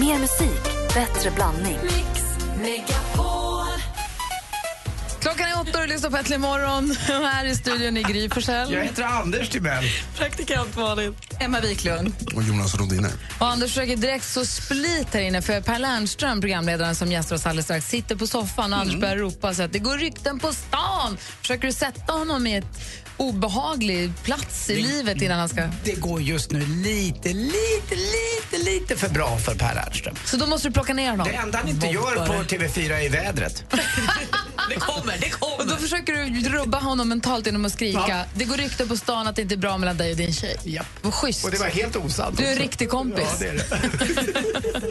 Mer musik, bättre blandning. Klockan är åtta och du lyssnar på Äntligen morgon. Här i studion i Gry Forssell. Jag heter Anders Timell. Praktikant Malin. Emma Wiklund. Och Jonas Rodiner. Och Anders försöker direkt så split här inne för Per Lernström, programledaren som gästar oss alldeles strax, sitter på soffan och Anders börjar ropa så att det går rykten på stan. Försöker du sätta honom i ett obehaglig plats i livet innan han ska... Det går just nu lite, lite, lite, lite för bra för Per Ernström. Så då måste du plocka ner honom. Det enda han inte gör på TV4 är vädret. Det kommer, det kommer. Och då försöker du rubba honom mentalt genom att skrika. Ja. Det går rykten på stan att det inte är bra mellan dig och din tjej. Japp. Vad schysst. Och det var helt osant Du är en riktig kompis. Ja, det är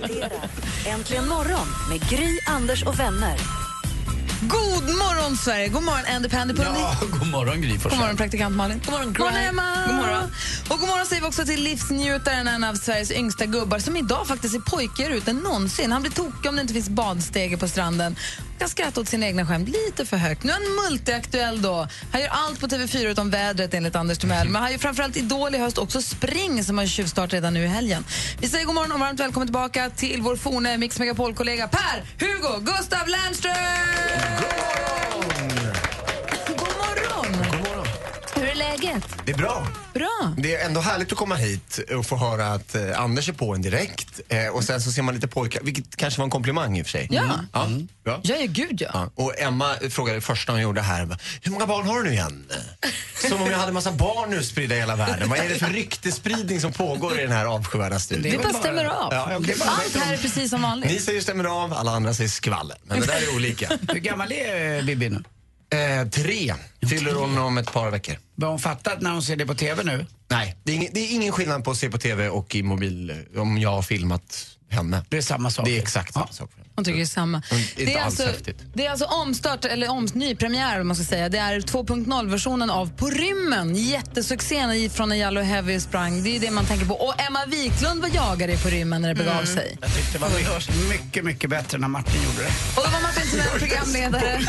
det. Äntligen morgon med Gry, Anders och vänner. God morgon, Sverige! God morgon, Andy Pandy Pundi. Ja, god morgon Gry God morgon, praktikant Malin. God morgon, Gry. Emma. God morgon. Och god morgon säger vi också till livsnjutaren, en av Sveriges yngsta gubbar som idag faktiskt ser pojkigare ut än någonsin. Han blir tokig om det inte finns badstege på stranden. Han kan skratta åt sina egna skämt lite för högt. Nu är han multiaktuell då. Han gör allt på TV4 utom vädret enligt Anders Timell. Men han gör framförallt Idol i höst, också Spring som har tjuvstart redan nu i helgen. Vi säger god morgon och varmt välkommen tillbaka till vår forne Mix Megapol-kollega Per Hugo Gustav Lernström! Läget? Det är bra. Bra. Det är ändå härligt att komma hit och få höra att eh, Anders är på en direkt. Eh, och sen så ser man lite pojkar, vilket kanske var en komplimang i och för sig. Ja. ja. Bra. Ja, ja, gud ja. Ja. Och Emma frågade första hon gjorde här, hur många barn har du nu igen? Som om jag hade massa barn nu spridda i hela världen. Vad är det för ryktespridning som pågår i den här avskyvärda Det studion? bara stämmer av. Ja, ja, det är bara- Allt här är precis som vanligt. Ni säger stämmer av, alla andra säger skvaller. Men det där är olika. Hur gammal är eh, Bibi nu? Eh, tre fyller hon om ett par veckor. Har hon fattat när hon ser det på TV nu? Nej, det är, ingen, det är ingen skillnad på att se på TV och i mobil om jag har filmat henne. Det är samma sak. Det är exakt samma Ja. sak. Hon tycker det är samma. det är det, alltså, det är alltså omstart, eller om, nypremiär om man ska säga. Det är 2.0-versionen av På rymmen. Jättesuccén i- från när Jallow Heavy sprang. Det är det man tänker på. Och Emma Wiklund var jagare i På rymmen när det begav Mm. sig. Jag tyckte det var mycket, mycket, mycket bättre när Martin gjorde det. Och då var Martin Timell programledare.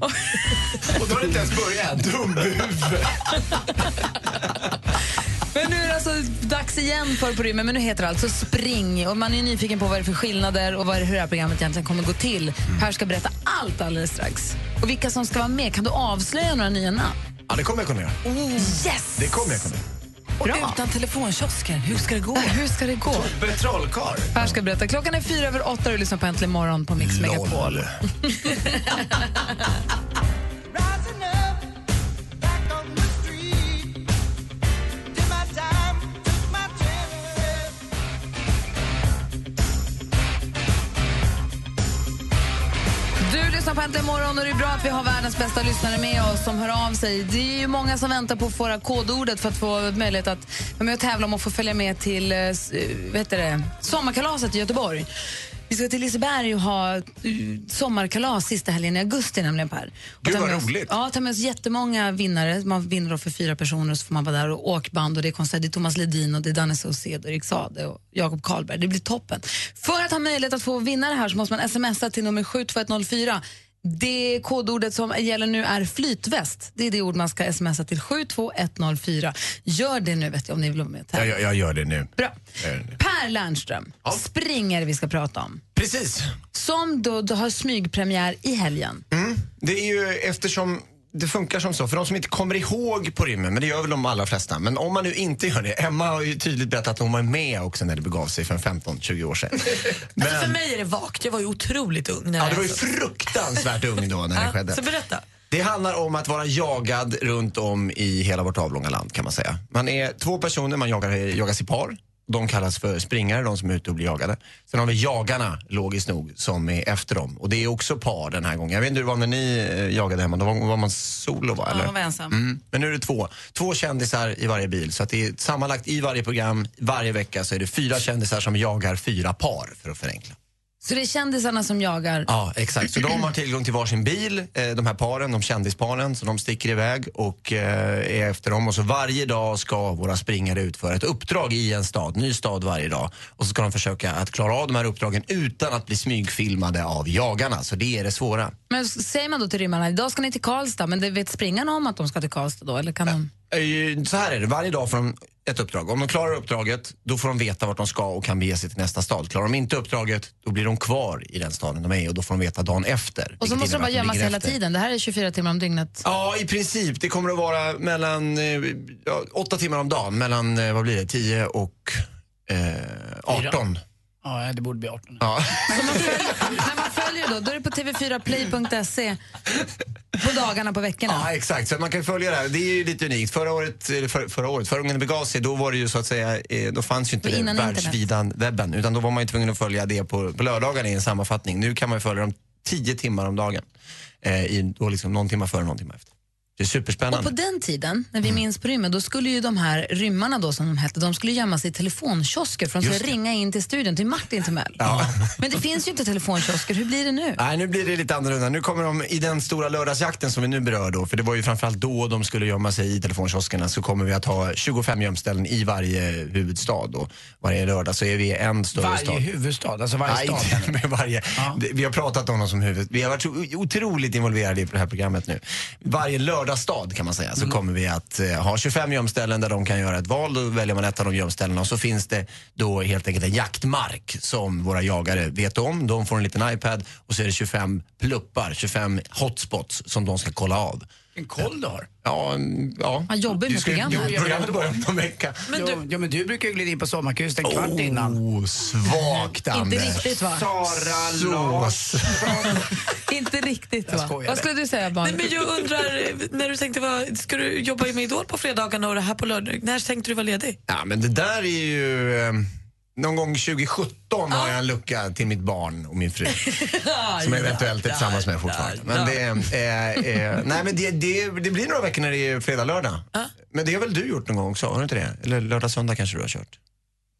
och, Och då har det inte ens börjat. Dumhuvud. Alltså dags igen för På rymmen, men nu heter det alltså Spring. Och man är nyfiken på vad det är för skillnader och vad det, hur det här programmet egentligen kommer gå till. Per ska berätta allt alldeles strax. Och vilka som ska vara med. Kan du avslöja några nya namn? Ja, det kommer jag kunna göra. Yes! Det kommer jag kunna göra. Och Bra. utan telefonkiosker, hur ska det gå? Hur ska det gå? Trollkarl. Per ska berätta. Klockan är fyra över åtta och du lyssnar på Äntligen morgon på Mix Megapol. på Äntligen morgon och det är bra att vi har världens bästa lyssnare med oss som hör av sig. Det är ju många som väntar på att få kodordet för att få möjlighet att vara med och tävla om att få följa med till eh, eh, heter det? sommarkalaset i Göteborg. Vi ska till Liseberg och ha uh, sommarkalas sista helgen i augusti nämligen Per. Och Gud, vad roligt. Ja, ta med oss jättemånga vinnare. Man vinner då för fyra personer och så får man vara där och åkband och det är konsert. Det är Thomas Ledin och det är Danne Saucedo, Erik Sade och Jakob Karlberg. Det blir toppen. För att ha möjlighet att få vinna det här så måste man smsa till nummer 72104. Det kodordet som gäller nu är flytväst. Det är det ord man ska smsa till 72104. Gör det nu vet jag om ni vill vara med och Jag, jag, gör det nu. Bra. Det nu. Per Lernström, Ja. springer vi ska prata om. Precis. Som då, då har smygpremiär i helgen. Det är ju eftersom det funkar som så. För de som inte kommer ihåg på rymmen, men det gör väl de allra flesta. Men om man nu inte gör det. Emma har ju tydligt berättat att hon var med också när det begav sig för 15-20 år sedan. Men, Alltså för mig är det vagt, jag var ju otroligt ung när ja, du var ju fruktansvärt ung då när det skedde. Så berätta. Det handlar om att vara jagad runt om i hela vårt avlånga land kan man säga. Man är två personer, man jagar, jagas i par. De kallas för springare, de som är ute och blir jagade. Sen har vi jagarna, logiskt nog, som är efter dem. Och det är också par den här gången. Jag vet inte hur det var när ni eh, jagade hemma. Då var, var man solo va? Eller? jag var ensam. Mm. Men nu är det två. Två kändisar i varje bil. Så att det är sammanlagt i varje program, varje vecka så är det fyra kändisar som jagar fyra par för att förenkla. Så det är kändisarna som jagar. Ja, exakt. Så de har tillgång till varsin bil, eh, de här paren, de kändisparen, så de sticker iväg och eh, är efter dem. Och så varje dag ska våra springare utföra ett uppdrag i en stad, ny stad varje dag. Och så ska de försöka att klara av de här uppdragen utan att bli smygfilmade av jagarna. Så det är det svåra. Men säger man då till rymmarna, idag ska ni till Karlstad, men det vet springarna om att de ska till Karlstad då? Eller kan de... Eh, Så här är det, varje dag får de ett uppdrag. Om de klarar uppdraget, då får de veta vart de ska och kan bege sig till nästa stad. Klarar de inte uppdraget, då blir de kvar i den staden de är i och då får de veta dagen efter. Och så måste de bara gömma sig hela efter. tiden. Det här är 24 timmar om dygnet. Ja, i princip. Det kommer att vara mellan eh, ja, åtta timmar om dagen. Mellan, eh, vad blir det, 10 och eh, 18. Ja, det borde bli 18. Ja. Så man följer, när man följer då, då är det på tv4play.se på dagarna på veckorna. ja, exakt. Så man kan följa det här. Det är ju lite unikt. Förra året, för, förra året, förra gången det begav sig, då var det ju så att säga, eh, då fanns ju inte innan världsvida webben. Utan då var man ju tvungen att följa det på, på lördagarna i en sammanfattning. Nu kan man ju följa dem 10 timmar om dagen. Eh, i, då liksom någon timme före, någon timme efter. Det är Och superspännande. på den tiden, när vi Mm. minns på rymmen, då skulle ju de här rymmarna då som de hette, de skulle gömma sig i telefonkiosker för de skulle ringa in till studion, till Martin Timell. Ja. Men det finns ju inte telefonkiosker, hur blir det nu? Nej, nu blir det lite annorlunda. Nu kommer de i den stora lördagsjakten som vi nu berör då, för det var ju framförallt då de skulle gömma sig i telefonkioskerna, så kommer vi att ha 25 gömställen i varje huvudstad då. Varje lördag så är vi en större Varje stad. huvudstad, alltså varje Nej, stad. med varje. Det- Vi har pratat om dem som huvud. Vi har varit så otroligt involverade i det här programmet nu. Varje lördagsstad kan man säga så kommer vi att eh, ha 25 gömställen där de kan göra ett val. Då väljer man ett av de gömställena och så finns det då helt enkelt en jaktmark som våra jagare vet om. De får en liten iPad och så är det 25 pluppar, 25 hotspots som de ska kolla av. En koll du har. Ja, ja. Han jobbar ju Du med programmet. Jo, programmet börjar om någon vecka. Men du, ja, men du brukar ju glida in på sommarkrysset en kvart innan. Oh, svagt Inte Anders. riktigt va? Sara Så Lars. Inte riktigt va? Vad skulle du säga barn? nej, men jag undrar, när du tänkte vara, ska du jobba med Idol på fredagarna och det här på lördag? När tänkte du vara ledig? Ja, men det där är ju... Eh, någon gång 2017 har jag en lucka till mitt barn och min fru. som jag eventuellt är tillsammans med fortfarande. Men det, eh, eh, nej, men det, det, det blir några veckor när det är fredag, lördag. Men det har väl du gjort någon gång också? Har du inte det? Eller lördag, söndag kanske du har kört?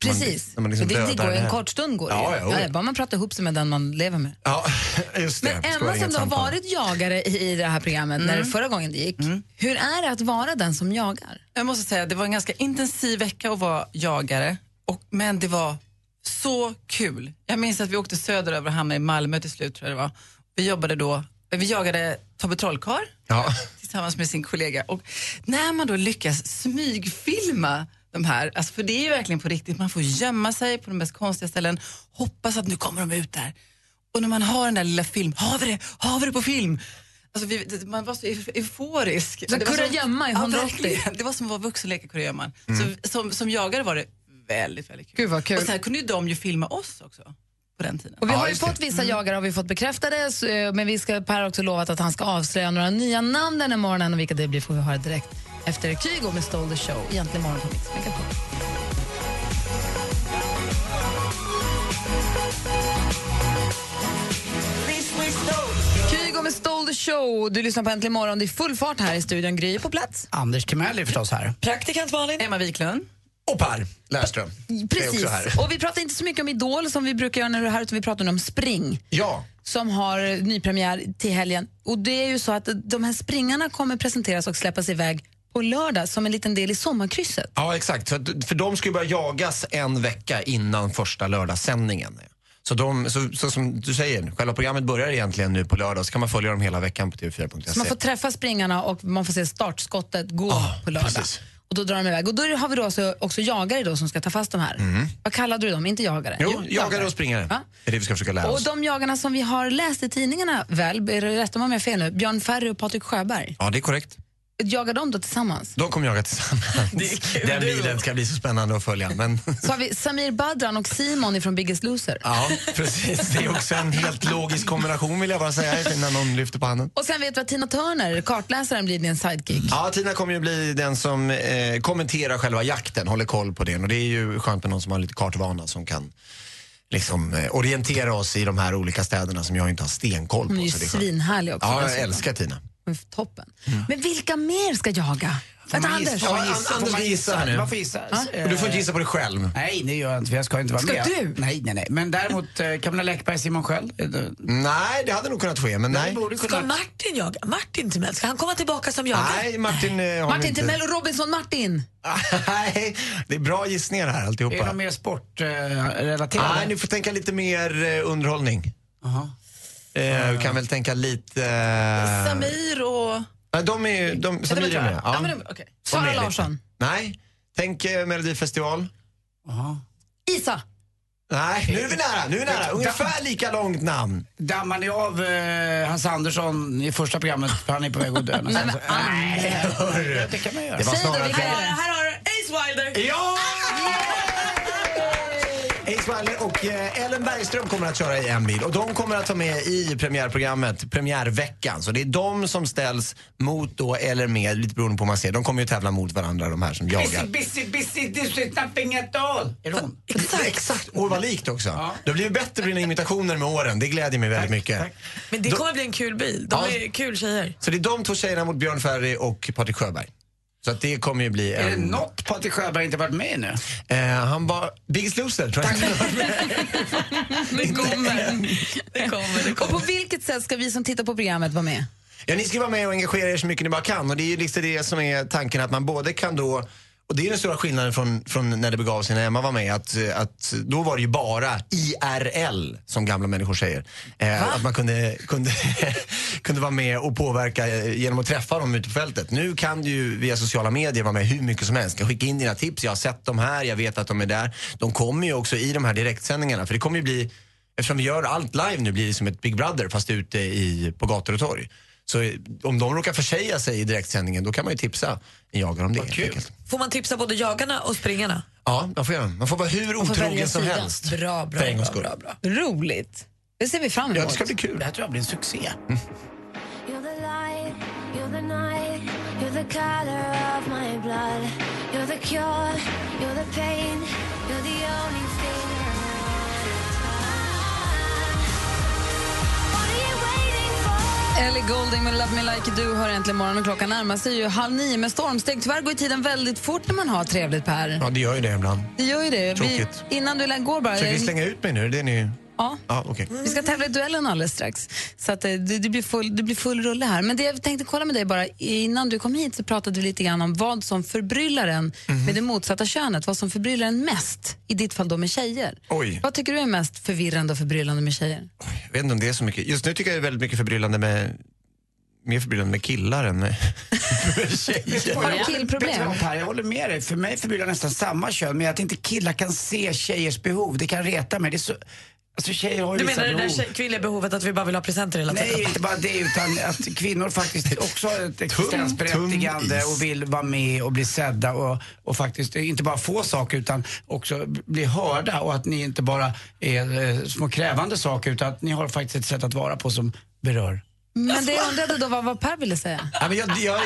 Man- Precis. när man liksom det, det går en kort stund går det Ja, ju. ja, ja. Bara man pratar ihop sig med den man lever med. Ja, just det. Men Emma som du har varit jagare i, i det här programmet när det förra gången det gick. Hur är det att vara den som jagar? Jag måste säga, det var en ganska intensiv vecka att vara jagare, och, men det var så kul. Jag minns att vi åkte söderöver och hamnade i Malmö till slut. Tror jag det var. Vi jobbade då, vi jagade Tobbe Trollkarl Ja. tillsammans med sin kollega. Och när man då lyckas smygfilma de här, alltså för det är ju verkligen på riktigt, man får gömma sig på de mest konstiga ställen, hoppas att nu kommer de ut där. Och när man har den där lilla film, har vi det, har vi det på film? Alltså vi, man var så euf- euforisk. Så kurragömma i Ja, 180. verkligen. Det var som att vara vuxenleka kurragömman. Så som, som jagare var det väldigt, väldigt kul. Gud, vad kul. Och så här kunde ju de ju filma oss också på den tiden. Och vi har ju fått vissa jagare har vi fått bekräftade, så, eh, men vi ska, Per har också lovat att han ska avslöja några nya namn den här morgonen och vilka det blir får vi höra direkt efter Kygo med Stole the Show. Egentligen morgon på Mix Megapol. Kygo med Stole the Show. Du lyssnar på Äntligen morgon. Det är full fart här i studion. Gry på plats. Anders Timell är förstås här. Praktikant Malin? Emma Wiklund. Och Per Lärström. är Precis. Och vi pratar inte så mycket om Idol som vi brukar göra när du är här, utan vi pratar nu om Spring. Ja. som har nypremiär till helgen. Och det är ju så att de här springarna kommer presenteras och släppas iväg på lördag som en liten del i sommarkrysset. Ja, exakt. Att- för de ska ju börja jagas en vecka innan första lördagssändningen. Så, de, så, så som du säger, själva programmet börjar egentligen nu på lördag så kan man följa dem hela veckan på tv4.se. Så man får träffa springarna och man får se startskottet gå Ah, på lördag. precis. Och då drar de iväg. Och då har vi då också, också jagare då som ska ta fast de här. Vad kallade du dem? Inte jagare? Mm. Jo, jagare och springare. Ja. Det är det vi ska försöka lära Och oss. de jagarna som vi har läst i tidningarna, väl, är det rätt om jag fel nu, Björn Ferry och Patrik Sjöberg, Ja, det är korrekt. Jagar de då tillsammans? De kommer jaga tillsammans. Den bilen ska bli så spännande att följa. Men Så har vi Samir Badran och Simon från Biggest Loser. ja, precis. Det är också en helt logisk kombination vill jag bara säga när någon lyfter på handen. Och sen vet vi att Tina Turner, kartläsaren, blir din sidekick. Ja, Tina kommer ju bli den som eh, kommenterar själva jakten, håller koll på den. Och det är ju skönt med någon som har lite kartvana som kan liksom, eh, orientera oss i de här olika städerna som jag inte har stenkoll på. Hon är ju så det är skönt. svinhärlig också. Ja, jag dessutom. älskar Tina. Är Toppen. Men vilka mer ska jaga? Vänta? Anders. Får man Ja, gissa? Anders Får man ska gissa här nu. Man får gissa. Och du får inte gissa på dig själv. Nej, det gör jag inte för jag ska inte vara Ska med. du? Nej, nej, nej. Men däremot eh, Camilla Läckberg, Simon Sköld. eh, Nej, det hade nog kunnat ske, men nej. borde Ska kunna... Martin jaga? Martin Timell, ska han komma tillbaka som jagare? Nej, Martin eh, har vi Martin inte. Timell och Robinson Martin. Nej, det är bra gissningar här Är alltihopa. något mer sportrelaterat? Nej, ni får tänka lite mer eh, underhållning. Aha. Eh, vi kan väl tänka lite... Eh, Samir och... Nej, de är ju, de, Samir är med. Ja. Men. Och Sara. Larsson. Nej. Tänk eh, Melodifestival. Isa. Nej, nu är vi nära. Nu är vi nära. Ungefär lika långt namn. Dammar ni av eh, Hans Andersson i första programmet för han är på väg att dö någonstans? Nej, hörru. Det kan man göra. Det var Säg då, snarare... vilka är det? Här har du Ace Wilder. Ja! Ace Wilder och eh, Ellen Bergström kommer att köra i en bil och de kommer att vara med i premiärprogrammet, premiärveckan. Så det är de som ställs mot då eller med, lite beroende på hur man ser. De kommer ju tävla mot varandra de här som jagar. Busy, busy, busy, nothing at all. Är det hon? Exakt, exakt. Och vad likt också. Det blir bättre på dina imitationer med åren. Det glädjer mig väldigt mycket. Men det kommer bli en kul bil. De Ja. är kul tjejer. Så det är de två tjejerna mot Björn Ferry och Patrik Sjöberg. Så att det kommer ju bli Är det en... något Patrik Sjöberg inte varit med i nu? Eh, han var Biggest Loser tror jag. Det kommer. Det kommer, det Och kommer. på vilket sätt ska vi som tittar på programmet vara med? Ja, ni ska vara med och engagera er så mycket ni bara kan. Och det är ju liksom det som är tanken att man både kan då och det är den stora skillnaden från, från när det begav sig när Emma var med. Att, att då var det ju bara IRL, som gamla människor säger. Eh, att man kunde, kunde, kunde vara med och påverka eh, genom att träffa dem ute på fältet. Nu kan du ju via sociala medier vara med hur mycket som helst. Du kan skicka in dina tips. Jag har sett dem här, jag vet att de är där. De kommer ju också i de här direktsändningarna. För det kommer ju bli, eftersom vi gör allt live nu blir det som ett Big Brother fast ute i, på gator och torg. Så eh, om de råkar försäga sig i direktsändningen då kan man ju tipsa en jagare om det. Får man tipsa både jagarna och springarna? Ja, man får göra. Man får vara hur otrogen som helst. Bra, bra, bra, skull. bra, bra. Roligt. Det ser vi fram emot. Ja, det ska bli kul. Det här tror jag blir en succé. You're the light, you're the night, you're the color of my blood. You're the cure, you're the pain, Ellie Golding med Love Me Like You Do hör äntligen morgon och klockan närmar sig ju halv nio med stormsteg. Tyvärr går tiden väldigt fort när man har trevligt Per. Ja, det gör ju det ibland. Det gör ju det. Vi, Tråkigt. innan du går bara. Försöker vi slänga ut mig nu? Det är ni... Ja. Ja, okej. Vi ska tävla i duellen alldeles strax. Så att eh, det, det, blir full, det blir full rulle här. Men det jag tänkte kolla med dig bara, innan du kom hit så pratade vi lite grann om vad som förbryllar en Mhm. med det motsatta könet. Vad som förbryllar en mest, i ditt fall då med tjejer. Oj. Vad tycker du är mest förvirrande och förbryllande med tjejer? Jag vet inte om det är så mycket. Just nu tycker jag det är väldigt mycket förbryllande med mer förbryllande med killar än med, med tjejer. Har du killproblem? jag håller med dig. För mig förbryllar nästan samma kön, men att inte killar kan se tjejers behov, det kan reta mig. Det är så, alltså tjejer har ju Du menar det där tjej- kvinnliga behovet att vi bara vill ha presenter hela tiden? Nej, inte bara det, utan att kvinnor faktiskt också har ett existensberättigande is. och vill vara med och bli sedda och, och faktiskt inte bara få saker utan också bli hörda och att ni inte bara är eh, små krävande saker utan att ni har faktiskt ett sätt att vara på som berör. Men det jag undrade då var vad Per ville säga. Ja, men jag, jag,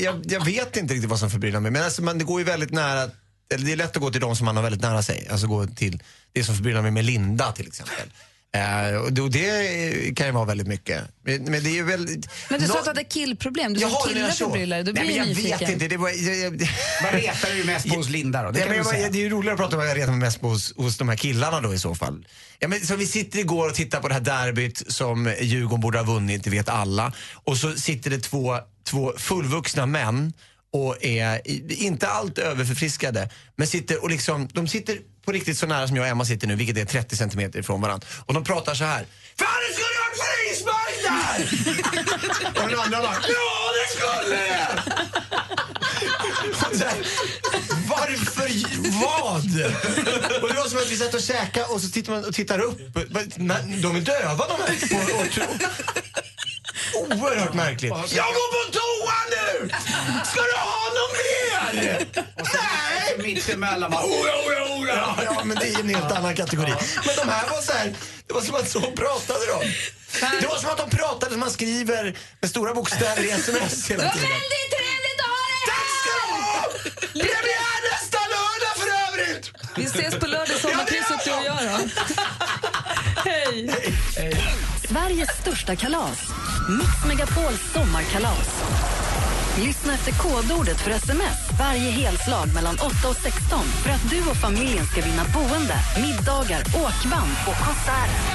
jag, jag vet inte riktigt vad som förbryllar mig. Men alltså, man, det går ju väldigt nära, det är lätt att gå till de som man har väldigt nära sig. Alltså gå till det som förbryllar mig med Linda till exempel. Eh, och det, kan ju vara väldigt mycket. Men, men det är ju väldigt... Men du sa att du hade killproblem. Du sa du killar förbryllar dig. Då Nej, blir men jag nyfiken. vet inte. Det, var, jag, jag, Vad retar du mest på hos Linda då? Det Ja, kan men jag, säga. det är ju roligare att prata om vad jag retar mig mest på hos, hos de här killarna då i så fall. Ja, men, så vi sitter igår och tittar på det här derbyt som Djurgården borde ha vunnit, det vet alla. Och så sitter det två, två fullvuxna män och är inte allt överförfriskade. Men sitter och liksom, de sitter på riktigt så nära som jag och Emma sitter nu, vilket är 30 centimeter ifrån varandra. Och de pratar så här. Fan, det skulle ha frispark där! och den andra bara, ja det skulle det! Och Varför? Vad? Och det var som att vi satt och käkade och så tittar man och tittar upp. Men De är döva de här. Och, och, oerhört märkligt. Jag går på toa nu! Ska du ha något mer? Nej! Mittemellan bara, Ja, ja, men det är en helt annan kategori. Men de här var så här, det var som att så pratade de. Det var som att de pratade som man skriver med stora bokstäver i sms hela tiden. Väldigt trevligt att ha dig Tack ska du ha! Premiär nästa lördag för övrigt! Vi ses på lördag, sommarkrysset du och jag då. Hej! Sveriges största kalas. Mix Megapols sommarkalas. Lyssna efter kodordet för sms varje helslag mellan 8 och 16 för att du och familjen ska vinna boende, middagar, åkband och konserter.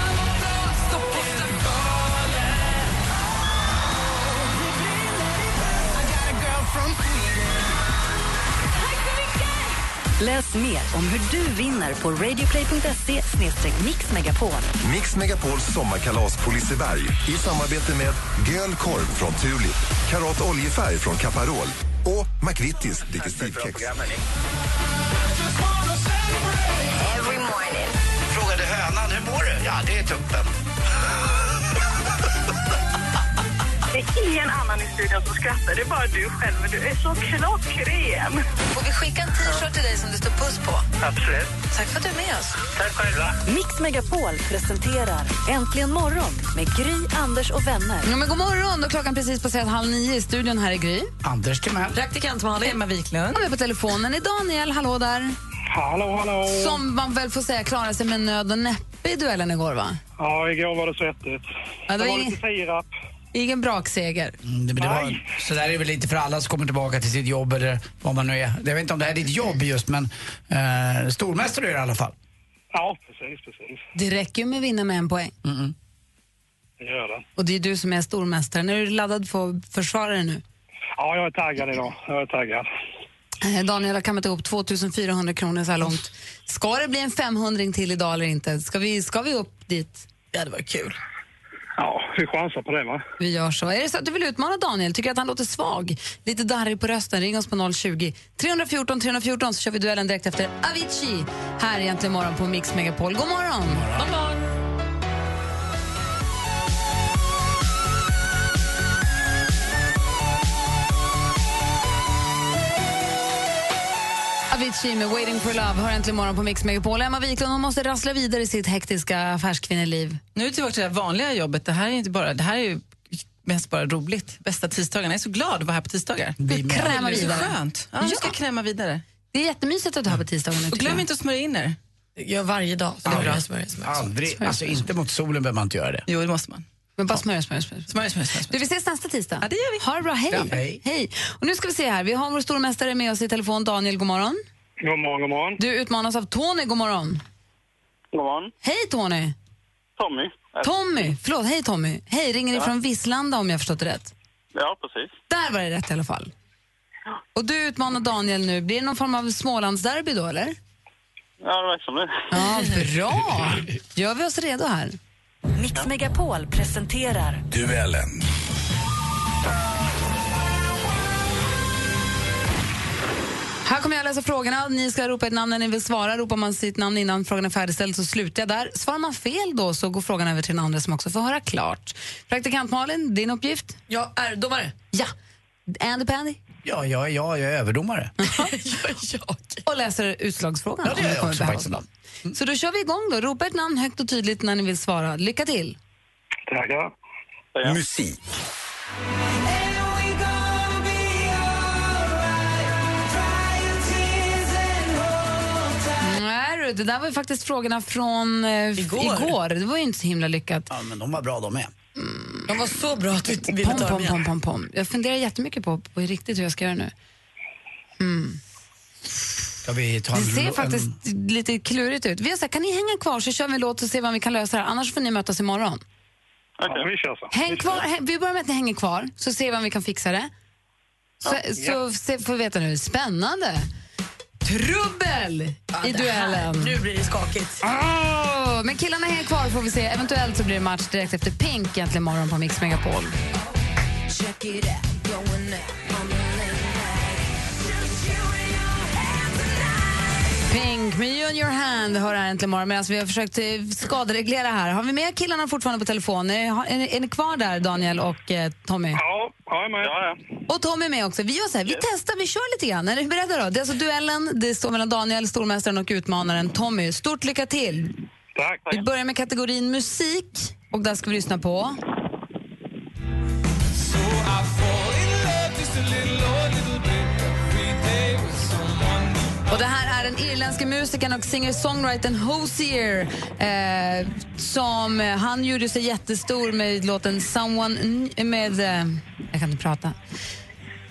Läs mer om hur du vinner på radioplay.se mixmegapol. Mix Megapols sommarkalas på Liseberg i samarbete med Göl korv från Tulip, Karat oljefärg från Caparol och McVittys Digestivkex. Frågade hönan, hur mår du? Ja, det är tuppen. Det är ingen annan i studion som skrattar, det är bara du själv. Du är så klockren. Får vi skicka en t-shirt till dig som det står puss på? Absolut. Tack för att du är med oss. Tack själva. Mix Megapol presenterar Äntligen morgon med Gry, Anders och vänner. Ja, men god morgon! Då klockan precis passerat halv nio i studion här i Gry. Anders Timell. Praktikant Malin. Emma Wiklund. Och med på telefonen är Daniel, hallå där. Hallå, hallå. Som man väl får säga klarade sig med nöd och näppe i duellen igår, va? Ja, igår var det svettigt. Ja, det var ingen, sirap. Ingen brakseger. Mm, det, men det var, så där är det väl lite för alla som kommer tillbaka till sitt jobb eller vad man nu är. Jag vet inte om det här är ditt jobb just men eh, stormästare är det i alla fall. Ja, precis, precis. Det räcker ju med att vinna med en poäng. Det gör det. Och det är du som är stormästaren. Är du laddad för att försvara dig nu? Ja, jag är taggad idag. Jag är taggad. Eh, Daniel har kammat ihop 2400 kronor så här långt. Ska det bli en 500 till idag eller inte? Ska vi, ska vi upp dit? Ja, det var kul. Ja, vi chansar på det, va? Vi gör så. Är det så att du vill utmana Daniel? Tycker att han låter svag? Lite darrig på rösten? Ring oss på 020 314 314 så kör vi duellen direkt efter Avicii. Här är egentligen morgon på Mix Megapol. God morgon! God morgon. Avicii med Waiting for Love hör äntligen morgon på Mix Megapol. Emma Wiklund hon måste rassla vidare i sitt hektiska affärskvinneliv. Nu är vi tillbaka till det vanliga jobbet. Det här är inte bara, det här är ju mest bara roligt. Bästa tisdagarna. Jag är så glad att vara här på tisdagar. Vi. Kräma Det är så vidare. skönt. Ja, nu ska kräma vidare. Det är jättemysigt att du har på tisdagen nu. Och glöm jag. inte att smörja in er. Jag varje dag. Så det är bra. Smörja, smörja. Aldrig, alltså inte mot solen behöver man inte göra det. Jo, det måste man. Men bara smörja, smörja, smörja. Smörja, smörja, smörja. Du, vi ses nästa tisdag. Ja, det gör vi. Ha det bra. Hej. Ja, hej. hej. Och nu ska vi se här. Vi har vår stormästare med oss i telefon. Daniel, god morgon. God morgon, god morgon. Du utmanas av Tony. God morgon. God morgon. Hej Tony. Tommy. Tommy. Förlåt, hej Tommy. Hej, ringer ifrån Visslanda om jag har förstått det rätt. Ja, precis. Där var det rätt i alla fall. Och du utmanar Daniel nu. Blir det någon form av Smålandsderby då eller? Ja, det verkar som det. Ja, bra. Gör vi oss redo här? Mix Megapol presenterar Duellen. Här kommer jag läsa frågorna. Ni ska ropa ett namn när ni vill svara. Ropar man sitt namn innan frågan är färdigställd så slutar jag där. Svarar man fel då så går frågan över till den andra som också får höra klart. Praktikant Malin, din uppgift? Jag är domare. Ja. Andy Pandy? Ja, ja, ja, jag är överdomare. jag. Och läser utslagsfrågan. Ja, det gör jag också faktiskt någon. Så då kör vi igång då. Ropa ett namn högt och tydligt när ni vill svara. Lycka till! Tackar. Musik. Du, det där var ju faktiskt frågorna från eh, Igår. igår. Det var ju inte så himla lyckat. Ja, men de var bra de med. De var så bra att du ville Pom, ta pom, pom, pom, pom. Jag funderar jättemycket på, på riktigt hur jag ska göra nu. Ska vi ta en... Det ser en- faktiskt lite klurigt ut. Vi har sagt, kan ni hänga kvar så kör vi en låt och ser vad vi kan lösa det här. Annars får ni mötas imorgon. Okej, vi kör så. Häng kvar, häng, vi börjar med att ni hänger kvar, så ser vi om vi kan fixa det. Så, så se, får vi veta nu. Spännande! Trubbel i det här, duellen. nu blir det skakigt. Åh, men killarna hänger kvar får vi se. Eventuellt så blir det match direkt efter Pink egentligen morgon på Mix Megapol. Pink med You in your hand hör här äntligen morgon medan vi har försökt eh, skadereglera här. Har vi med killarna fortfarande på telefon? Är, är, är ni kvar där, Daniel och eh, Tommy? Ja, jag är med. Ja, ja. Och Tommy är med också. Vi gör så här, vi testar, vi kör lite grann. Är ni beredda då? Det är alltså duellen, det står mellan Daniel, stormästaren och utmanaren Tommy. Stort lycka till! Tack, Vi tack. börjar med kategorin musik och där ska vi lyssna på... Och det här är den irländske musikern och singer-songwritern Hosier eh, som han gjorde sig jättestor med låten Someone med... Eh, jag kan inte prata.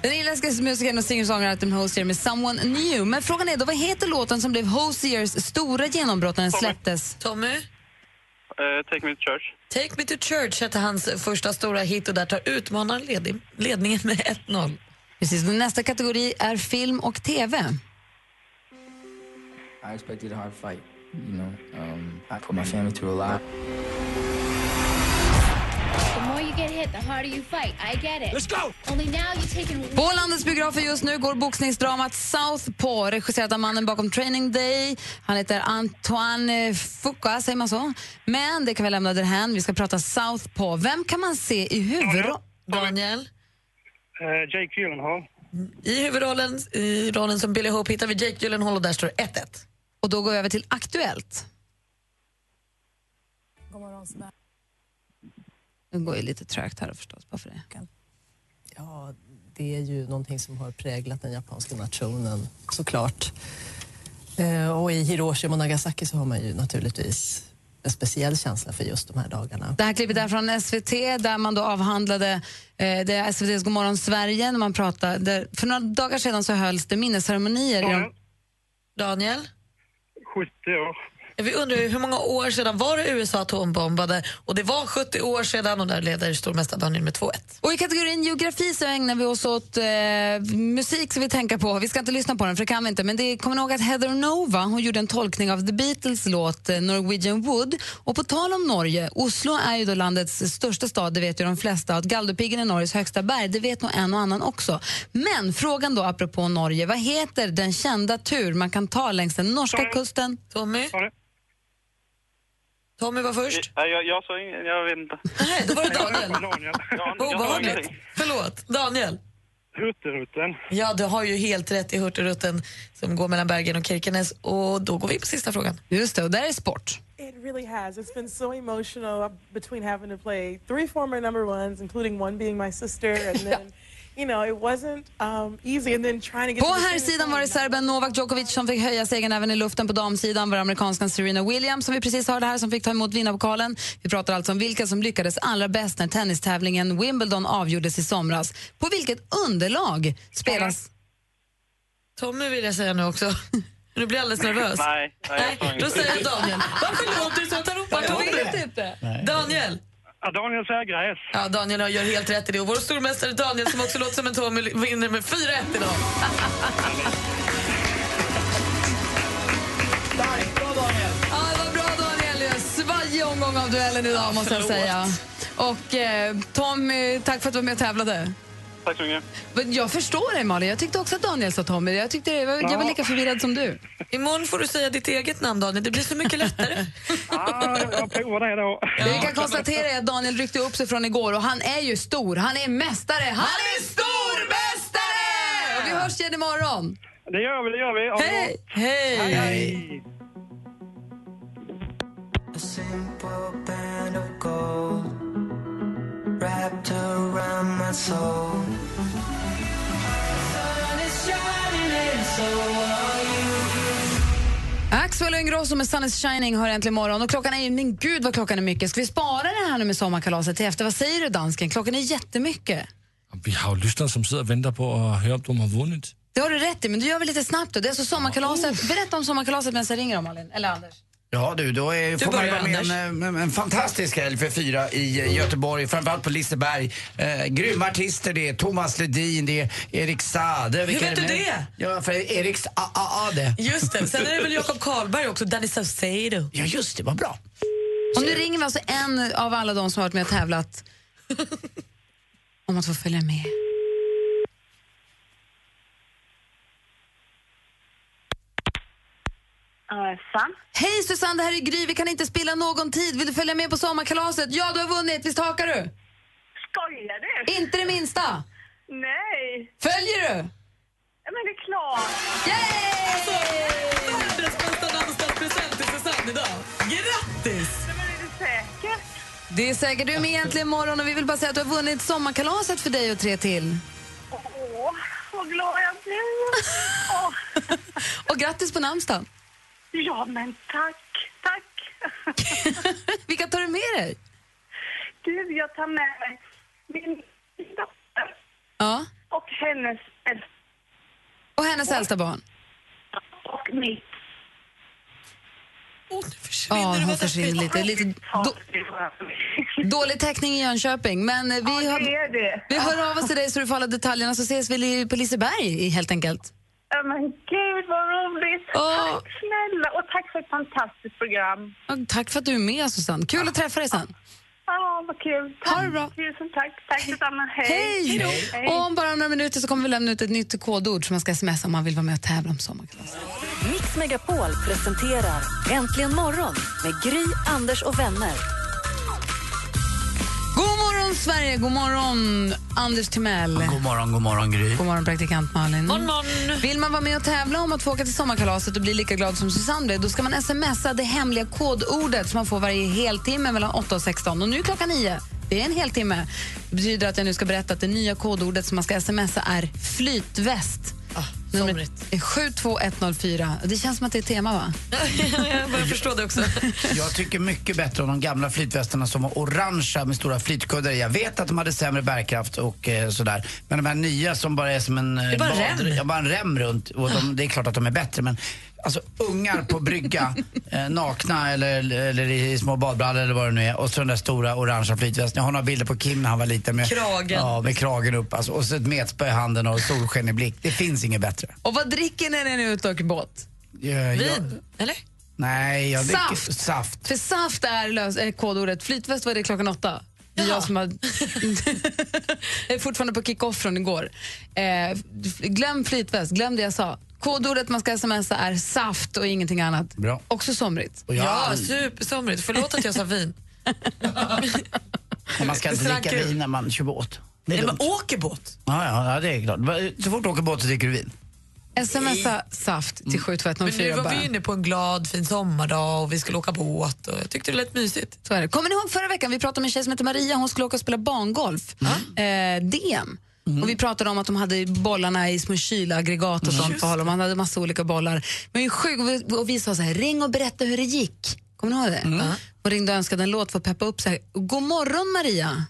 Den irländska musikern och singer-songwritern Hosier med Someone New. Men frågan är då, vad heter låten som blev Hosiers stora genombrott när den släpptes? Tommy? Eh, take me to church. Take me to church hette hans första stora hit och där tar utmanaren led- ledningen med 1-0. Precis, nästa kategori är film och TV. I expected a hard fight. You know, um, I put my family through a lot. På landets biografer just nu går boxningsdramat Southpaw, regisserat av mannen bakom Training Day. Han heter Antoine Fuqua, säger man så? Men det kan vi lämna därhän. Vi ska prata Southpaw. Vem kan man se i huvudrollen? Daniel? Eh, Jake Gyllenhaal. I huvudrollen i rollen som Billy Hope hittar vi Jake Gyllenhaal och där står det 1-1. Och då går vi över till Aktuellt. Det går ju lite trögt här förstås. Varför det? Ja, det är ju någonting som har präglat den japanska nationen såklart. Eh, och i Hiroshima och Nagasaki så har man ju naturligtvis en speciell känsla för just de här dagarna. Det här klippet är från SVT där man då avhandlade eh, det är SVTs Godmorgon Sverige. När man pratade, där, för några dagar sedan så hölls det minnesceremonier. i de- Daniel? 70 år. Vi undrar ju hur många år sedan var det USA atombombade? Och det var 70 år sedan och där leder stormästare Daniel med 2-1. Och I kategorin geografi så ägnar vi oss åt eh, musik som vi tänker på. Vi ska inte lyssna på den, för det kan vi inte. Men det kommer ihåg att Heather Nova hon gjorde en tolkning av The Beatles låt eh, Norwegian Wood. Och på tal om Norge, Oslo är ju då landets största stad, det vet ju de flesta. Att Galdhøpiggen är Norges högsta berg, det vet nog en och annan också. Men frågan då apropå Norge, vad heter den kända tur man kan ta längs den norska kusten? Tommy? Tommy var först. Nej, jag, jag sa inget, jag vet inte. Nej, då var det Daniel. Jag Obehagligt. Förlåt. Daniel? Hurtigruten. Ja, du har ju helt rätt i Hurtigruten som går mellan Bergen och Kirkenes. Och då går vi på sista frågan. Just det, och där är sport. It really has. It's been so emotional between having to play three former number ones, including one being my sister, and then, you know, it wasn't um, easy. And then trying to get På to the här finish sidan line. var det serben Novak Djokovic som fick höja segern även i luften. På damsidan var det amerikanskan Serena Williams som vi precis hörde här som fick ta emot vinnarpokalen. Vi pratar alltså om vilka som lyckades allra bäst när tennistävlingen Wimbledon avgjordes i somras. På vilket underlag spelas... Tommy vill jag säga nu också. Du blir alldeles nervös. Nej, nej, jag sa Då säger Daniel. Varför låter du så att Ja, Daniel Sägres. Ja, Daniel gör helt rätt i det. Och vår stormästare Daniel, som också låter som en Tommy, vinner med 4-1 idag. Ja, det var bra Daniel. Svajig omgång av duellen idag måste jag säga. Och eh, Tommy, tack för att du var med och tävlade. Tack så mycket. Men Jag förstår dig Malin, jag tyckte också att Daniel sa Tommy. Jag, tyckte, jag, var, jag var lika förvirrad som du. Imorgon får du säga ditt eget namn, Daniel. Det blir så mycket lättare. Ja, jag provar det då. Det vi kan konstatera är att Daniel ryckte upp sig från igår och han är ju stor. Han är mästare. Han är stormästare! Och vi hörs igen imorgon. Det gör vi, det gör vi. Hej! bra. Hej! Hej! Wrapped around my soul. Sun is shining and so are you. Axel Ingrosso med Sun is shining har äntligen morgon. Och klockan är ju, men gud vad klockan är mycket. Ska vi spara det här nu med sommarkalaset till efter? Vad säger du dansken? Klockan är jättemycket. Vi har ju lyssnare som sitter och väntar på att höra om de har vunnit. Det har du rätt i, men du gör vi lite snabbt då. Det är alltså sommarkalaset. Berätta om sommarkalaset medan jag ringer dem, Malin. Eller Anders. Ja du, då är, Du får man ju vara med en, en, en fantastisk helg för fyra i eh, Göteborg, framförallt på Liseberg. Eh, grymma artister, det är Thomas Ledin, det är Erik Saade. Vilka vet du med? det? Ja, för Erik Saade. Just det. Sen är det väl Jakob Karlberg också, Danny Saucedo. Ja, just det. Vad bra. Och nu ringer vi alltså en av alla de som har varit med och tävlat om att få följa med. Sam? Hej Susanne, det här är Gry. Vi kan inte spilla någon tid. Vill du följa med på sommarkalaset? Ja, du har vunnit. Visst hakar du? Skojar du? Inte det minsta. Nej. Följer du? Ja, men det är klart. Världens bästa namnsdagspresent till Susanne idag. Grattis! Men är det säkert? Det är säkert. Du är med äntligen imorgon och vi vill bara säga att du har vunnit sommarkalaset för dig och tre till. Åh, vad glad jag blir. Åh. Och grattis på namnsdagen. Ja, men tack. Tack. Vilka tar du med dig? Du, jag tar med mig min dotter Ja. och hennes äldsta Och hennes äldsta barn. och mitt. Ja, hon försvinner lite. lite då, dålig täckning i Jönköping. Men vi, Ja, hör, det är det. vi hör av oss till dig så du får alla detaljerna så ses vi på Liseberg i- helt enkelt. Ja, men gud vad roligt. Tack snälla och tack för ett fantastiskt program. Ja, Tack för att du är med, Susanne. Kul att träffa dig sen. Ja, vad kul. Tack. Ha det bra. Tusen tack. Tack detsamma. Hej. Hej! Hej. Och om bara några minuter så kommer vi lämna ut ett nytt kodord som man ska smsa om man vill vara med och tävla om sommarkalas. Mix Megapol presenterar Äntligen morgon med Gry, Anders och vänner. God morgon, Sverige! God morgon, Anders Timell. God morgon, god morgon Gry. God morgon, praktikant Malin. Morgon, morgon. Vill man vara med och tävla om att få åka till sommarkalaset och bli lika glad som Susanne blev, då ska man smsa det hemliga kodordet som man får varje heltimme mellan 8 och 16. Och nu är klockan 9. Det är en heltimme. Det betyder att jag nu ska berätta att det nya kodordet som man ska smsa är flytväst. Numret är 72104. Det känns som att det är tema, va? jag börjar förstå det också. Jag tycker mycket bättre om de gamla flytvästarna som var orangea med stora flytkuddar. Jag vet att de hade sämre bärkraft och eh, sådär. Men de här nya som bara är som en... eh, Det är bara en bad- rem. Ja, bara en rem runt. Och de, det är klart att de är bättre men Alltså ungar på brygga, eh, nakna eller, eller i små badbrallor eller vad det nu är. Och så den där stora orangea flytvästen. Jag har några bilder på Kim när han var liten. Med, Kragen. Ja, med kragen upp. Alltså, och så ett metspö i handen och solsken i blick. Det finns inget bättre. Och vad dricker ni när ni är ute och åker båt? Jag, jag, Vin, eller? nej, jag dricker Saft. saft. För saft är, lös, är kodordet. Flytväst var det klockan åtta. Det är Jag, som har, jag är fortfarande på kick-off från igår. Eh, glöm flytväst, glöm det jag sa. Kodordet man ska smsa är saft och ingenting annat. Bra. Också somrigt. Och Ja, supersomrigt. Förlåt att jag sa vin. Och man ska inte dricka vin när man kör båt. Det är Nej, dumt. men åker båt. Ja, ja, ja, det är klart. Så fort du åker båt så dricker du vin. Smsa saft till Men nu 72104 var bara. vi inne på en glad fin sommardag och vi skulle åka båt och jag tyckte det lät mysigt. Så är det. Kommer ni ihåg förra veckan vi pratade med en tjej som heter Maria, hon skulle åka och spela bangolf. Eh, DM. Och vi pratade om att de hade bollarna i små kylaggregat och sånt på håll. och Man hade massa olika bollar. Men sjuk, och vi- sa så här, ring och berätta hur det gick. Kommer ni ihåg det? Hon ringde och önskade en låt för att peppa upp sig. God morgon Maria!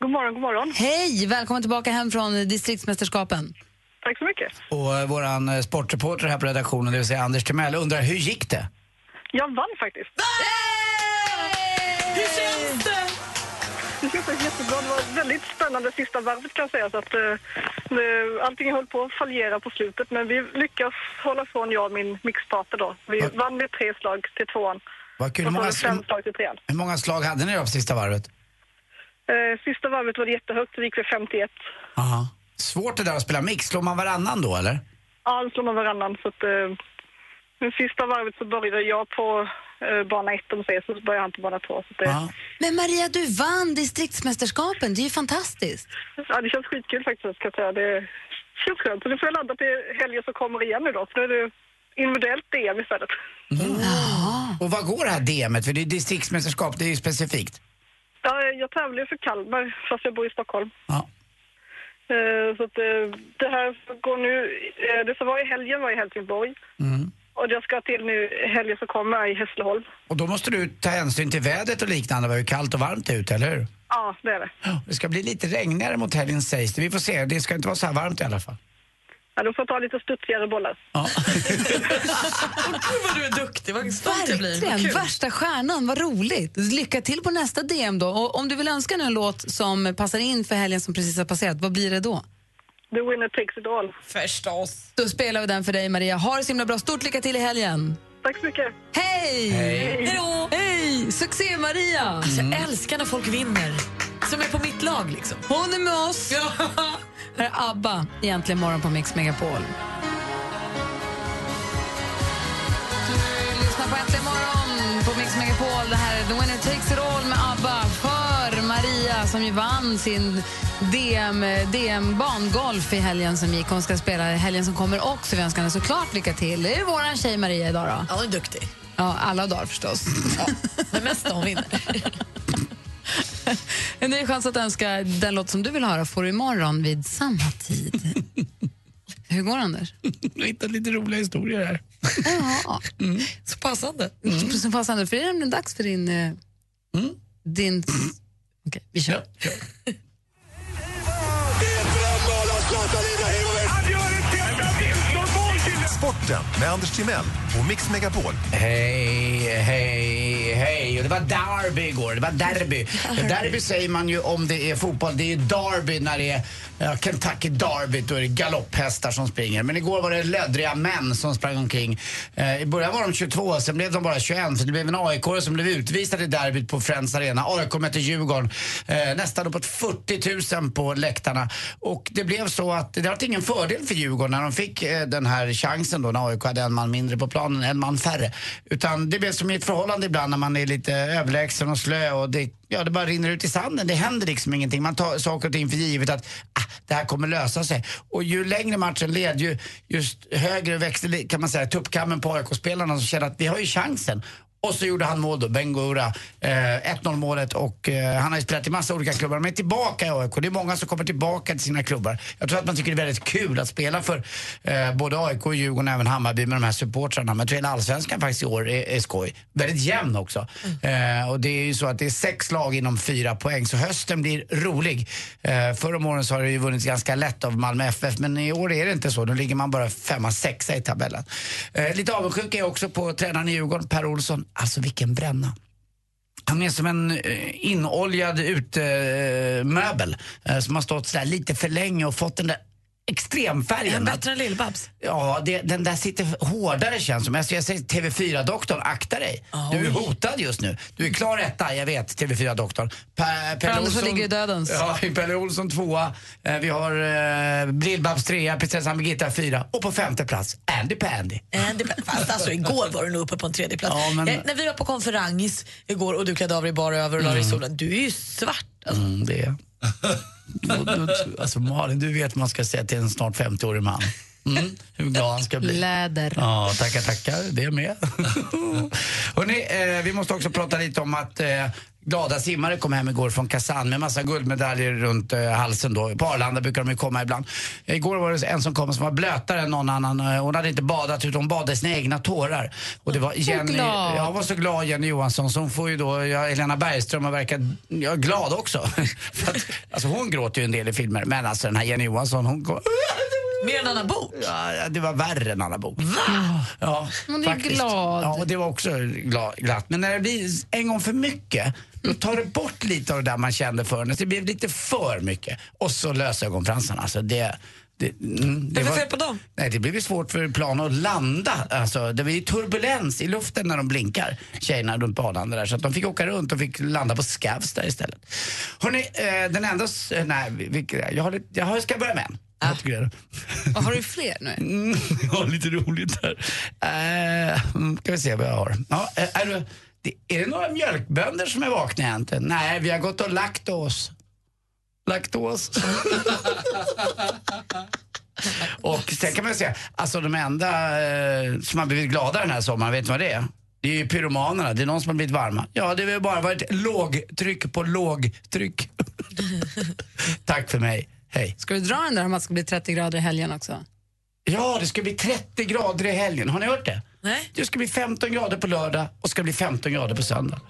God morgon, god morgon. Hej! Välkommen tillbaka hem från distriktsmästerskapen. Tack så mycket. Och eh, våran eh, sportreporter här på redaktionen, det vill säga Anders Timell, undrar hur gick det? Jag vann faktiskt. Hur Det känns faktiskt jättebra. Det var väldigt spännande sista varvet kan jag säga. Så att, eh, allting höll på att fallera på slutet men vi lyckas hålla från jag och min mixpartner då. Vi vann med tre slag till tvåan. Vad kul. Hur många, fem slag till trean. hur många slag hade ni då på sista varvet? Eh, sista varvet var det jättehögt, så vi gick vi 51. Aha. Svårt det där att spela mix. Slår man varannan då eller? Ja, då slår man varannan. Så att, eh, men sista varvet så började jag på bana ett om säger, så började han på bana två. Så det, Men Maria, du vann distriktsmästerskapen. Det är ju fantastiskt. ja, det känns skitkul faktiskt kan jag säga. Det känns skönt. Så nu får jag ladda till helgen som kommer igen nu då. Så nu är det individuellt DM istället. Och vad går det här DMet? För det är distriktsmästerskap, det är ju specifikt. Ja, jag tävlar ju för Kalmar fast jag bor i Stockholm. Ja. Eh, Så att eh, det här går nu, eh, det som var i helgen var i Helsingborg. Mm. Och det jag ska till nu helgen som kommer är i Hässleholm. Och då måste du ta hänsyn till vädret och liknande, vad hur kallt och varmt det ute, eller hur? Ja, det är det. Det ska bli lite regnigare mot helgen sägs det. Vi får se, det ska inte vara så här varmt i alla fall. Ja, då får jag ta lite studsigare bollar. Gud vad du är duktig, vad stolt jag blir. Vad Verkligen, kul. värsta stjärnan, vad roligt. Lycka till på nästa DM då. Och om du vill önska nu en låt som passar in för helgen som precis har passerat, vad blir det då? The winner takes it all. Förstås. Då spelar vi den för dig Maria. Ha det så himla bra. Stort lycka till i helgen. Tack så mycket. Hej! Hej. Hej! Succé Maria! Alltså, jag älskar när folk vinner. Som är på mitt lag liksom. Hon är med oss. Här är ABBA, egentligen morgon på Mix Megapol. Lyssnar på Äntligen morgon på Mix Megapol. Det här är The Winner Takes It All med ABBA som ju vann sin DM, DM bangolf i helgen som gick. Hon ska spela i helgen som kommer också. Vi önskar henne såklart lycka till. Det är vår tjej Maria idag då. Ja, hon är duktig. Ja, alla dagar förstås. Men mest när hon vinner. En ny chans att önska den låt som du vill höra får du imorgon vid samma tid. Hur går det, Anders? Jag har hittat lite roliga historier här. Ja. Så passande. Mm. Så passande, för det är nämligen dags för din... eh, din Okej, vi kör. Sporten med Anders Timell och Mix Megapol. Hej, hej, hej. Och det var derby igår. Det var derby. derby säger man ju om det är fotboll. Det är derby när det är ja, Kentucky Derby. Då är det galopphästar som springer. Men igår var det löddriga män som sprang omkring. Eh, I början var de 22, sen blev de bara 21. För det blev en aik som blev utvisad i derbyt på Friends Arena. AIK mötte Djurgården. Eh, nästan uppåt 40 000 på läktarna. Och det blev så att det var ingen fördel för Djurgården när de fick eh, den här chansen då när AIK hade en man mindre på planen, en man färre. Utan det blev som i ett förhållande ibland när man är lite överlägsen och slö och det, ja, det bara rinner ut i sanden. Det händer liksom ingenting. Man tar saker och ting för givet att ah, det här kommer lösa sig. Och ju längre matchen led, ju just högre växte kan man säga tuppkammen på AIK-spelarna som känner att vi har ju chansen. Och så gjorde han mål då, Bengura, eh, 1-0 målet och eh, han har ju spelat i massa olika klubbar men är tillbaka i AIK. Det är många som kommer tillbaka till sina klubbar. Jag tror att man tycker det är väldigt kul att spela för eh, både AIK, och Djurgården och även Hammarby med de här supportrarna. Men jag tror hela allsvenskan faktiskt i år är, är skoj. Väldigt jämn också. Eh, och det är ju så att det är sex lag inom fyra poäng så hösten blir rolig. Eh, förra om åren så har det ju vunnits ganska lätt av Malmö FF men i år är det inte så. Då ligger man bara femma, sexa i tabellen. Eh, lite avundsjuk är jag också på tränaren i Djurgården, Per Olsson. Alltså vilken bränna. Han är som en eh, inoljad utemöbel eh, som har stått sådär lite för länge och fått den där extremfärgen. Är bättre än Lill-Babs? Ja, det, den där sitter hårdare känns som. Jag säger TV4-doktorn, akta dig. Du är hotad just nu. Du är klar etta, jag vet, TV4-doktorn. Per, För Andersson ligger i dödens. Ja, Pelle Olsson tvåa. Eh, vi har eh, Lill-Babs trea, prinsessan Birgitta fyra. Och på femte plats, Andy Pandy. Andy, fast alltså igår var du nog uppe på en tredje plats. Ja, men- eh, när vi var på konferens igår och du klädde av dig bara över och la dig i Mm. solen, du är ju svart. Alltså. Mm, det är Då- Alltså Malin, du vet man ska säga till en snart 50-årig man. Mm, hur glad han ska bli. Läder. Ja, tackar, tackar. Det med. Hörrni, eh, vi måste också prata lite om att eh, glada simmare kom hem igår från Kazan med massa guldmedaljer runt eh, halsen då. På Arlanda brukar de ju komma ibland. Igår var det en som kom som var blötare än någon annan. Eh, Hon hade inte badat utan hon badade sina egna tårar. Och det var Jenny, glad. jag var så glad Jenny Johansson hon får ju då, ja, Helena Bergström har verkat ja, glad också. För att, alltså hon gråter ju en del i filmer men alltså den här Jenny Johansson hon går, Mer än Anna Bok? Ja, det var värre än Anna Bok. Va? Ja, Hon är faktiskt. glad. Ja, och det var också gla- glatt. Men när det blir en gång för mycket, då tar det bort lite av det där man kände för henne. Det blev lite för mycket. Och så lösögonfransarna. Alltså det, det, mm, det det fel på dem? Nej, det blev svårt för plan att landa. Alltså, det var ju turbulens i luften när de blinkar, tjejerna runt Arlanda där. Så att de fick åka runt och fick landa på Skavsta istället. Hörrni, eh, den enda... eh, Nej, vilka, jag, har, jag har, ska börja med en. Det. Och har du fler nu? Mm, jag har lite roligt här. Uh, ska vi se vad jag har. Ja, eh, är, du, det, är det några mjölkbönder som är vakna egentligen? Nej, vi har gått och lagt oss. Laktos. och sen kan man säga, alltså de enda eh, som har blivit glada den här sommaren, vet ni vad det är? Det är ju pyromanerna, det är någon som har blivit varma. Ja, det har väl bara varit lågtryck på lågtryck. Tack för mig, hej. Ska du dra den där om att det ska bli 30 grader i helgen också? Ja, det ska bli 30 grader i helgen. Har ni hört det? Nej. Det ska bli 15 grader på lördag och ska bli 15 grader på söndag.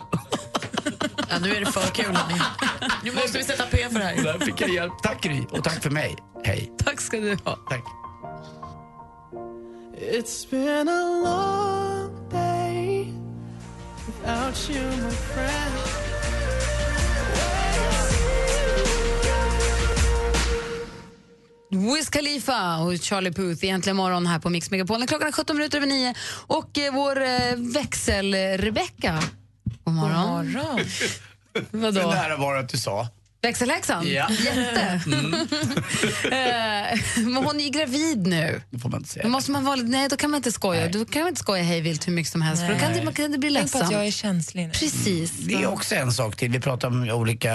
Ja, nu är det för kul. hörni. Nu måste vi sätta P för det här. Där fick jag hjälp. Tack Gry och tack för mig. Hej. Tack ska du ha. Tack. It's been a long day without you, my friend. Wiz Khalifa och Charlie Puth egentligen morgon här på Mix Megapol. Klockan är 17 minuter över nio och eh, vår eh, växel-Rebecka. God morgon. God morgon. Vadå? Hur nära var det att du sa? Växelhäxan? Ja. Jätte. Eh, Men hon är ju gravid nu. Det får man inte säga. Då måste man vara nej, då kan man inte skoja. Då kan man inte skoja hej vilt hur mycket som helst. För då kan det, man kan det bli Tänk på att ledsamt. jag är känslig nu. Precis. Det är också en sak till. Vi pratar om olika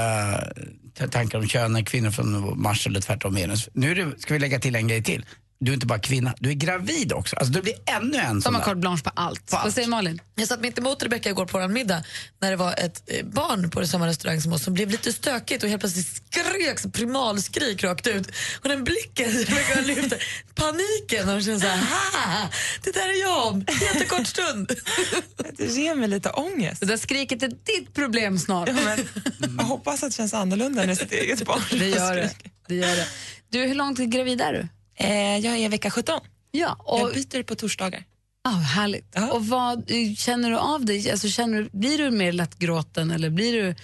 tankar om kön, kvinnor från Mars eller tvärtom Venus. Nu det, ska vi lägga till en grej till. Du är inte bara kvinna, du är gravid också. Alltså det blir ännu en De sån har där. carte blanche på allt. På allt. Vad säger Malin? Jag satt mitt emot Rebecca igår på vår middag när det var ett eh, barn på samma restaurang som oss som blev lite stökigt och helt plötsligt skrek så primalskrik rakt ut. Och den blicken Rebecca lyfte, paniken och hon kände så här, "Ha, det där är jag om jättekort stund. Det ger mig lite ångest. Det där skriket är ditt problem snart. Ja, men, jag hoppas att det känns annorlunda än sitt eget barn. Det gör det. det, gör det. Du, hur långt gravid är du? Eh, jag är vecka 17. Ja, Jag och byter på torsdagar. Ah, härligt. Och vad känner du av dig? Alltså, känner du, blir du mer lättgråten eller blir du,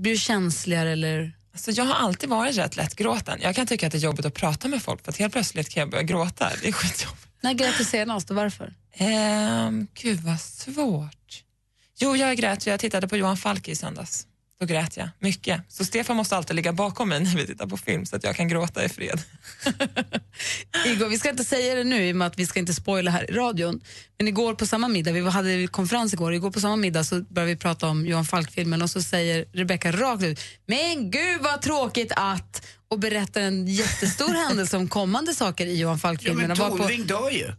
blir du känsligare? Eller? Alltså, jag har alltid varit rätt lättgråten. Jag kan tycka att det är jobbigt att prata med folk för att helt plötsligt kan jag börja gråta. Det är skitjobbigt. När grät du senast och varför? Ehm, gud vad svårt. Jo, jag grät. Jag tittade på Johan Falk i söndags. Då grät jag mycket. Så Stefan måste alltid ligga bakom mig när vi tittar på film så att jag kan gråta i fred. Igår, vi ska inte säga det nu i och med att vi ska inte spoila här i radion. Men igår på samma middag, vi hade konferens igår, igår på samma middag så började vi prata om Johan Falk-filmen och så säger Rebecca rakt ut, men gud vad tråkigt att och berättar en jättestor händelse om kommande saker i Johan Ja, Falk-filmen. men på- Tornving dör ju.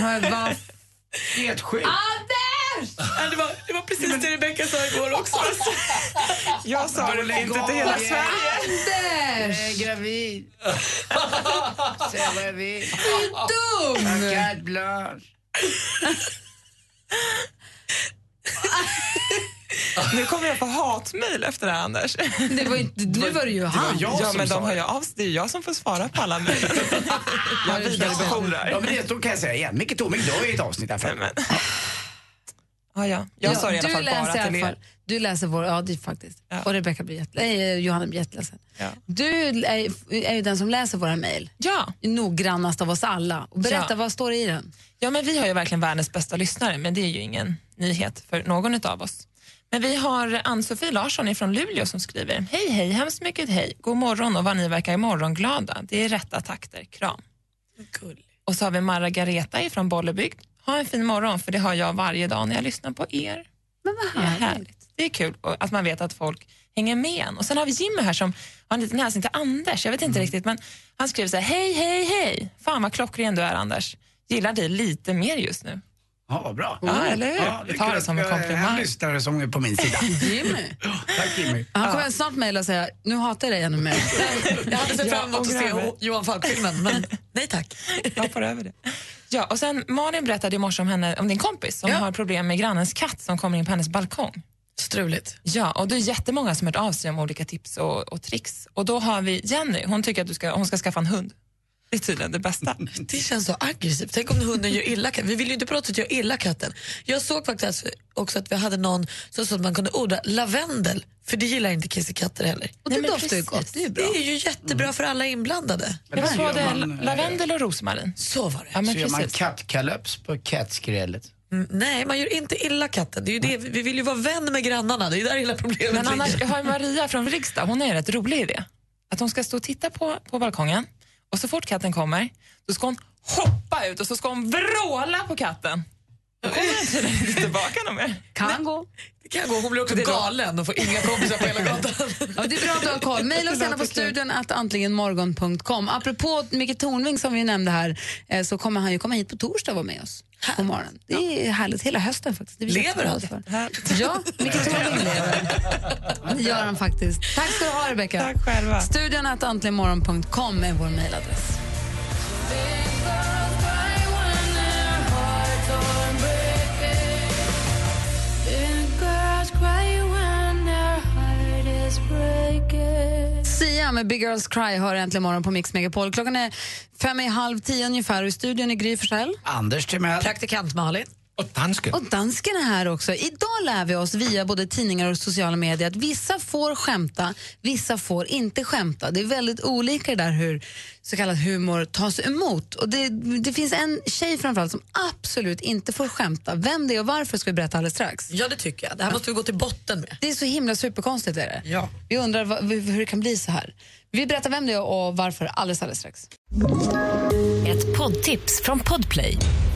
Vad Helt sjukt. Ja, det, var, det var precis det Rebecca sa igår också. Jag sa det inte till hela Sverige. Anders! Jag är gravid. Så jag är gravid. Dum! Carte blanche. Nu kommer jag få hatmejl efter det här, Anders. Det var inte, nu var det ju han. jag ja, som men de det. ju av. Det är jag som får svara på alla mejl. jag vidarebefordrar. Ja, men det då kan jag säga igen. Micke Tornving dör i ett avsnitt här framme. Ja, ja. Jag sa det i alla fall bara till fall, er. Du läser vår, ja det faktiskt. Ja. Och Rebecca blir jätte, äh, Johanna blir jätteledsen. Ja. Du är, är ju den som läser våra mejl. Ja. Noggrannast av oss alla. Och berätta, Ja. vad står det i den? ja, men vi har ju verkligen världens bästa lyssnare, men det är ju ingen nyhet för någon av oss. Men vi har Ann-Sofie Larsson från Luleå som skriver Hej, hej, hemskt mycket hej. God morgon och vad ni verkar morgonglada. Det är rätta takter. Kram. Och så har vi Margareta från Bollebygd. Ha en fin morgon, för det har jag varje dag när jag lyssnar på er. Men vad Det är härligt. härligt. Det är kul att man vet att folk hänger med en. Och sen har vi Jimmy här som har en liten hälsning till Anders. Jag vet inte riktigt, men han skriver så här, hej, hej, hej. Fan vad klockren du är Anders. Gillar dig lite mer just nu. Ja, vad bra. Ja, eller hur? Ja, det är Ta kul det som en har komplimang. En lyssnare som är på min sida. Jimmy. Tack Jimmy. Han kommer snart mejla och säga, nu hatar jag dig ännu mer. Jag hade sett fram emot att se. Johan Falk-filmen, men nej tack. Jag hoppar över det. Ja, och sen Malin berättade i morse om, henne, om din kompis som Ja. har problem med grannens katt som kommer in på hennes balkong. Struligt. Ja, och det är jättemånga som har hört av sig om olika tips och, och tricks. Och då har vi Jenny, hon tycker att du ska, hon ska skaffa en hund. Det är tydligen det bästa. Det känns så aggressivt. Tänk om hunden gör illa katten. Vi vill ju inte på något sätt göra illa katten. Jag såg faktiskt också att vi hade någon som sa att man kunde odla lavendel. För det gillar inte kissekatter heller. Och det doftar ju gott, det är bra. Det är ju jättebra för alla inblandade. Det var gör man, eh, lavendel och rosmarin. Så var det. Ja, men Så gör man precis. kattkalaps på kattskrället. Mm, nej, man gör inte illa katten. Det är ju det. Vi vill ju vara vän med grannarna. Det är där hela problemet Men annars, ligger. jag har Maria från Riksdag, hon har en rätt rolig idé. Att hon ska stå och titta på, på balkongen och så fort katten kommer, då ska hon hoppa ut och så ska hon vråla på katten. Då kommer den inte tillbaka någon mer. Kan gå. Det kan gå. Hon blir också galen och får inga kompisar på hela gatan. Ja, det är bra att du har koll. Mejla oss gärna på studion att antligenmorgon.com. Apropå Micke Tornving som vi nämnde här så så kommer han ju komma hit på torsdag och vara med oss på morgonen. Det är härligt. Hela hösten faktiskt. Det Lever han? för. Ja, Micke Tornving lever. Det gör han faktiskt. Tack ska du ha Rebecca. Tack själva. Studion att är vår mejladress. Med Big Girls Cry hör äntligen morgon på Mix Megapol. Klockan är fem i halv tio ungefär och i studion är Gry Forssell. Anders Timell. Praktikant Malin. Och dansken. Och dansken är här också. Idag lär vi oss via både tidningar och sociala medier att vissa får skämta, vissa får inte skämta. Det är väldigt olika där hur så kallad humor tas emot. Och det, det finns en tjej framförallt som absolut inte får skämta. Vem det är och varför ska vi berätta alldeles strax. Ja, det tycker jag. Det här måste vi gå till botten med. Det är så himla superkonstigt är det. Ja. Vi undrar vad, hur det kan bli så här. Vi berättar vem det är och varför alldeles, alldeles strax. Ett poddtips från Podplay.